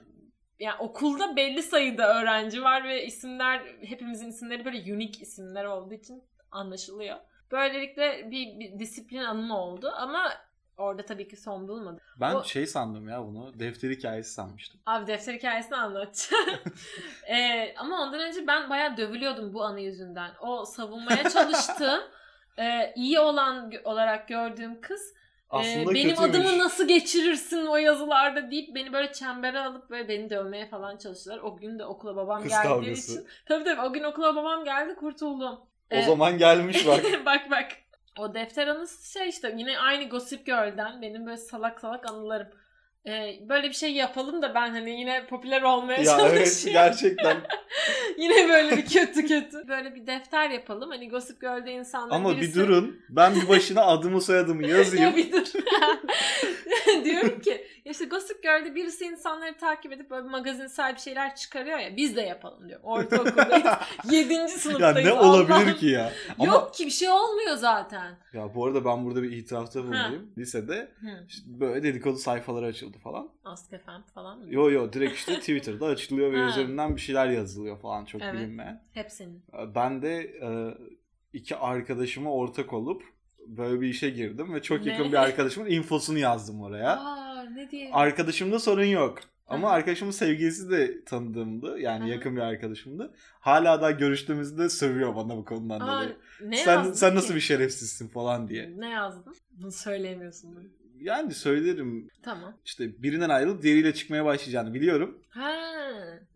Speaker 2: yani okulda belli sayıda öğrenci var ve isimler hepimizin isimleri böyle unik isimler olduğu için anlaşılıyor. Böylelikle bir, bir disiplin anımı oldu ama orada tabii ki son bulmadı.
Speaker 1: Ben
Speaker 2: O-
Speaker 1: şey sandım ya bunu. Defter hikayesi sanmıştım.
Speaker 2: Abi defter hikayesini anlatacağım. [laughs] [laughs] E, ama ondan önce ben bayağı dövülüyordum bu anı yüzünden. O savunmaya çalıştığım [laughs] e, iyi olan olarak gördüğüm kız Ee,
Speaker 1: Aslında
Speaker 2: benim
Speaker 1: kötüymüş.
Speaker 2: adımı nasıl geçirirsin o yazılarda deyip beni böyle çembere alıp böyle beni dövmeye falan çalıştılar. O gün de okula babam
Speaker 1: Kız
Speaker 2: geldiği
Speaker 1: kavgası.
Speaker 2: için. Tabii tabii o gün okula babam geldi kurtuldum. Ee,
Speaker 1: O zaman gelmiş bak.
Speaker 2: bak bak. O defter anısı şey işte yine aynı Gossip Girl'den benim böyle salak salak anılarım. Böyle bir şey yapalım da ben hani yine popüler olmaya
Speaker 1: ya
Speaker 2: çalışayım.
Speaker 1: evet gerçekten. [laughs]
Speaker 2: yine böyle bir kötü kötü. Böyle bir defter yapalım. Hani Gossip Girl'de insanlar
Speaker 1: Ama
Speaker 2: birisi...
Speaker 1: bir durun. Ben bir başına adımı soyadımı [laughs] yazayım.
Speaker 2: Ya bir dur. [laughs] Diyorum ki işte Gossip Girl'de birisi insanları takip edip böyle magazinsel bir şeyler çıkarıyor ya biz de yapalım diyorum. Ortaokuldayız. Yedinci
Speaker 1: ya
Speaker 2: sınıftayız.
Speaker 1: ne
Speaker 2: Allah'ım.
Speaker 1: olabilir ki ya? Ama
Speaker 2: Yok ki bir şey olmuyor zaten.
Speaker 1: ya bu arada ben burada bir itirafta bulunayım. Lisede
Speaker 2: Hı.
Speaker 1: işte böyle dedikodu sayfaları açıldı falan.
Speaker 2: Ask FM falan mı?
Speaker 1: Yo yo direkt işte [laughs] Twitter'da açılıyor ve üzerinden bir şeyler yazılıyor falan çok
Speaker 2: Evet.
Speaker 1: bilinmeyen.
Speaker 2: Hep senin.
Speaker 1: Ben de e, iki arkadaşıma ortak olup böyle bir işe girdim ve çok
Speaker 2: Ne?
Speaker 1: yakın bir arkadaşımın infosunu yazdım oraya.
Speaker 2: Aa ne diye?
Speaker 1: Arkadaşımda sorun yok. Ama
Speaker 2: Aha.
Speaker 1: arkadaşımın sevgilisi de tanıdığımdı. Yani
Speaker 2: Aha.
Speaker 1: yakın bir arkadaşımdı. Hala da görüştüğümüzde sövüyor bana bu konudan
Speaker 2: Aa,
Speaker 1: dolayı.
Speaker 2: ne
Speaker 1: Sen sen
Speaker 2: ki?
Speaker 1: nasıl bir şerefsizsin falan diye.
Speaker 2: Ne yazdın? Bunu söyleyemiyorsun.
Speaker 1: Yani söylerim
Speaker 2: Tamam.
Speaker 1: işte birinden ayrılıp diğeriyle çıkmaya başlayacağını biliyorum.
Speaker 2: Ha.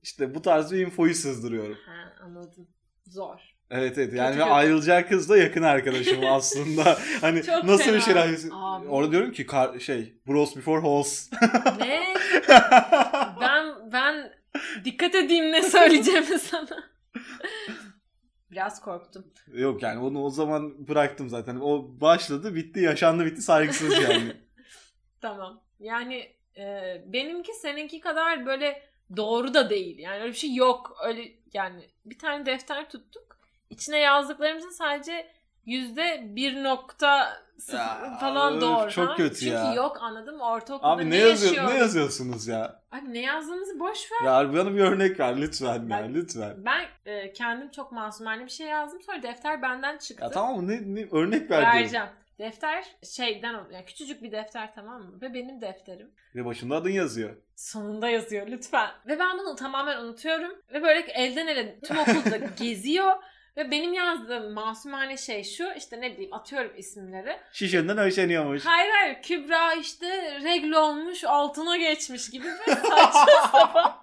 Speaker 1: İşte bu tarz bir infoyu sızdırıyorum.
Speaker 2: Ha anladım. Zor.
Speaker 1: Evet evet yani
Speaker 2: Kötü
Speaker 1: ayrılacağı kız da yakın arkadaşım [laughs] aslında. Hani
Speaker 2: Çok
Speaker 1: nasıl
Speaker 2: fena.
Speaker 1: bir şerefsiz.
Speaker 2: Abi.
Speaker 1: Orada diyorum ki kar- şey bros before hoes.
Speaker 2: Ne? [laughs] ben ben dikkat edeyim ne söyleyeceğimi sana. Biraz korktum.
Speaker 1: Yok yani onu o zaman bıraktım zaten. O başladı bitti yaşandı bitti saygısız yani. [laughs]
Speaker 2: Tamam. Yani e, benimki seninki kadar böyle doğru da değil. Yani öyle bir şey yok. Öyle yani bir tane defter tuttuk. İçine yazdıklarımızın sadece yüzde bir nokta
Speaker 1: Ya,
Speaker 2: falan
Speaker 1: öf,
Speaker 2: doğru.
Speaker 1: çok kötü
Speaker 2: Çünkü
Speaker 1: ya.
Speaker 2: yok anladın mı? Ortaokulda
Speaker 1: Abi
Speaker 2: ne,
Speaker 1: ne yazıyor
Speaker 2: yaşıyor?
Speaker 1: ne yazıyorsunuz ya?
Speaker 2: Abi ne yazdığımızı boş ver.
Speaker 1: Ya bana bir örnek ver lütfen ya
Speaker 2: Ben-
Speaker 1: lütfen.
Speaker 2: Ben e, kendim çok masumane bir şey yazdım. Sonra defter benden çıktı.
Speaker 1: Ya tamam mı ne, ne örnek ver diyorum.
Speaker 2: Defter şeyden yani küçücük bir defter tamam mı? Ve benim defterim.
Speaker 1: Ve başında adın yazıyor.
Speaker 2: Sonunda yazıyor lütfen. Ve ben bunu tamamen unutuyorum. Ve böyle elden ele tüm okulda [laughs] geziyor. Ve benim yazdığım masumane şey şu işte ne bileyim atıyorum isimleri.
Speaker 1: Şişenden hoşlanıyormuş.
Speaker 2: Hayır hayır Kübra işte regl olmuş altına geçmiş gibi böyle saçma [laughs] sapan.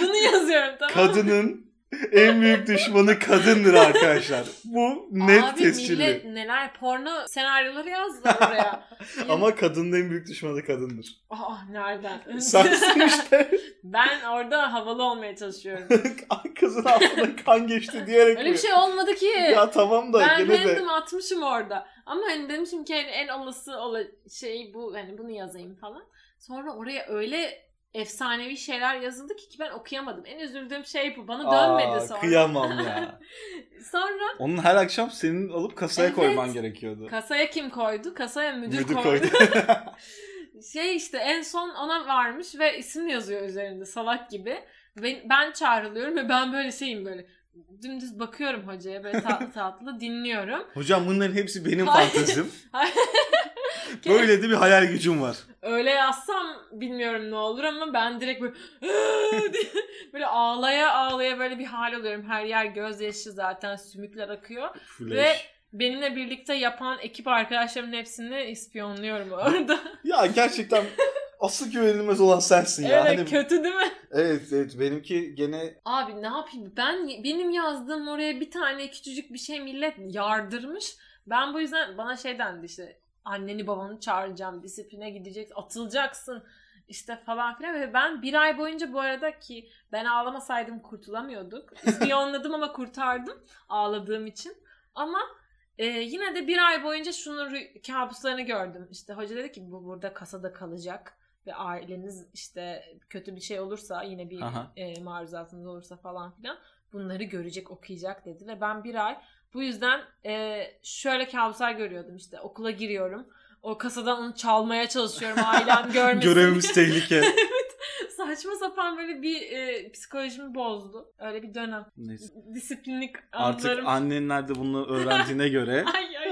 Speaker 2: Bunu yazıyorum tamam mı?
Speaker 1: Kadının en büyük düşmanı kadındır arkadaşlar. Bu net
Speaker 2: Abi
Speaker 1: tescilli.
Speaker 2: millet neler porno senaryoları yazdılar oraya. [laughs]
Speaker 1: Ama kadının en büyük düşmanı kadındır.
Speaker 2: Aa nereden?
Speaker 1: Sensin işte. [laughs]
Speaker 2: ben orada havalı olmaya çalışıyorum. [laughs]
Speaker 1: Kızın altına kan geçti diyerek
Speaker 2: Öyle
Speaker 1: mi?
Speaker 2: bir şey olmadı ki.
Speaker 1: Ya tamam da
Speaker 2: ben
Speaker 1: gene de.
Speaker 2: random atmışım orada. Ama hani demişim ki hani en olası ola şey bu hani bunu yazayım falan. Sonra oraya öyle efsanevi şeyler yazıldı ki, ki ben okuyamadım. En üzüldüğüm şey bu. Bana dönmedi
Speaker 1: Aa,
Speaker 2: sonra.
Speaker 1: kıyamam ya. [laughs]
Speaker 2: Sonra
Speaker 1: Onun her akşam senin alıp kasaya
Speaker 2: Evet.
Speaker 1: koyman gerekiyordu.
Speaker 2: kasaya kim koydu? Kasaya müdür,
Speaker 1: Müdür
Speaker 2: koydu.
Speaker 1: koydu. [laughs]
Speaker 2: şey işte en son ona varmış ve isim yazıyor üzerinde salak gibi. Ben, ben çağrılıyorum ve ben böyle şeyim böyle dümdüz bakıyorum hocaya böyle tatlı [laughs] tatlı dinliyorum.
Speaker 1: Hocam bunların hepsi benim fantezim. Böyle de bir hayal gücüm var.
Speaker 2: Öyle yazsam bilmiyorum ne olur ama ben direkt böyle [laughs] böyle ağlaya ağlaya böyle bir hal oluyorum. Her yer gözyaşı zaten sümükler akıyor.
Speaker 1: Flash.
Speaker 2: Ve benimle birlikte yapan ekip arkadaşlarımın hepsini ispiyonluyorum orada.
Speaker 1: Ya gerçekten asıl güvenilmez olan sensin ya.
Speaker 2: evet
Speaker 1: Hani-
Speaker 2: kötü değil mi?
Speaker 1: evet evet benimki gene
Speaker 2: Abi ne yapayım ben benim yazdığım oraya bir tane küçücük bir şey millet yardırmış. Ben bu yüzden bana şey dendi işte anneni babanı çağıracağım disipline gideceksin atılacaksın işte falan filan ve ben bir ay boyunca bu arada ki ben ağlamasaydım kurtulamıyorduk. İspiyonladım [laughs] ama kurtardım ağladığım için ama Ee, yine de bir ay boyunca şunun kabuslarını gördüm. İşte hoca dedi ki bu burada kasada kalacak ve aileniz işte kötü bir şey olursa yine bir
Speaker 1: Aha.
Speaker 2: e, maruzatınız olursa falan filan bunları görecek okuyacak dedi ve ben bir ay bu yüzden e, şöyle kabuslar görüyordum işte okula giriyorum o kasadan onu çalmaya çalışıyorum ailem [laughs] görmesin
Speaker 1: Görevimiz tehlike. [laughs]
Speaker 2: Saçma sapan böyle bir e, psikolojimi bozdu. Öyle bir dönem.
Speaker 1: Neyse.
Speaker 2: Disiplinlik
Speaker 1: Artık
Speaker 2: anlarım.
Speaker 1: annenler de bunu [laughs] öğrendiğine göre
Speaker 2: ay, ay,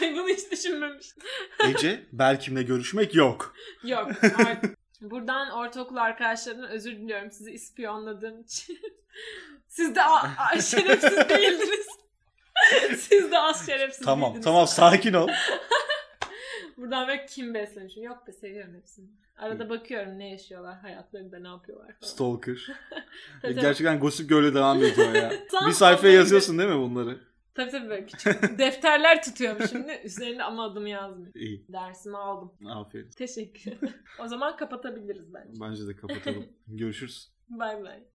Speaker 2: ay bunu hiç düşünmemiştim.
Speaker 1: Ece Belkim'le görüşmek yok.
Speaker 2: Yok artık. Buradan ortaokul arkadaşlarımdan özür diliyorum sizi ispiyonladığım için. [laughs] Siz de a- a- [laughs] şerefsiz değildiniz. [laughs] Siz de az şerefsiz
Speaker 1: Tamam
Speaker 2: değildiniz.
Speaker 1: tamam sakin ol.
Speaker 2: Buradan böyle kim beslemişim. Yok be seviyorum hepsini. Arada bakıyorum ne yaşıyorlar hayatlarında ne yapıyorlar falan.
Speaker 1: Stalker.
Speaker 2: Tabii, tabii.
Speaker 1: Gerçekten Gossip Girl'e devam ediyor ya.
Speaker 2: Tam
Speaker 1: bir sayfaya yazıyorsun değil mi bunları?
Speaker 2: Tabii tabii böyle küçük [laughs] defterler tutuyorum şimdi. Üzerinde ama adımı yazmıyor.
Speaker 1: İyi.
Speaker 2: Dersimi aldım.
Speaker 1: Aferin.
Speaker 2: Teşekkür ederim. O zaman kapatabiliriz bence.
Speaker 1: Bence de kapatalım. [laughs] Görüşürüz.
Speaker 2: Bay bay.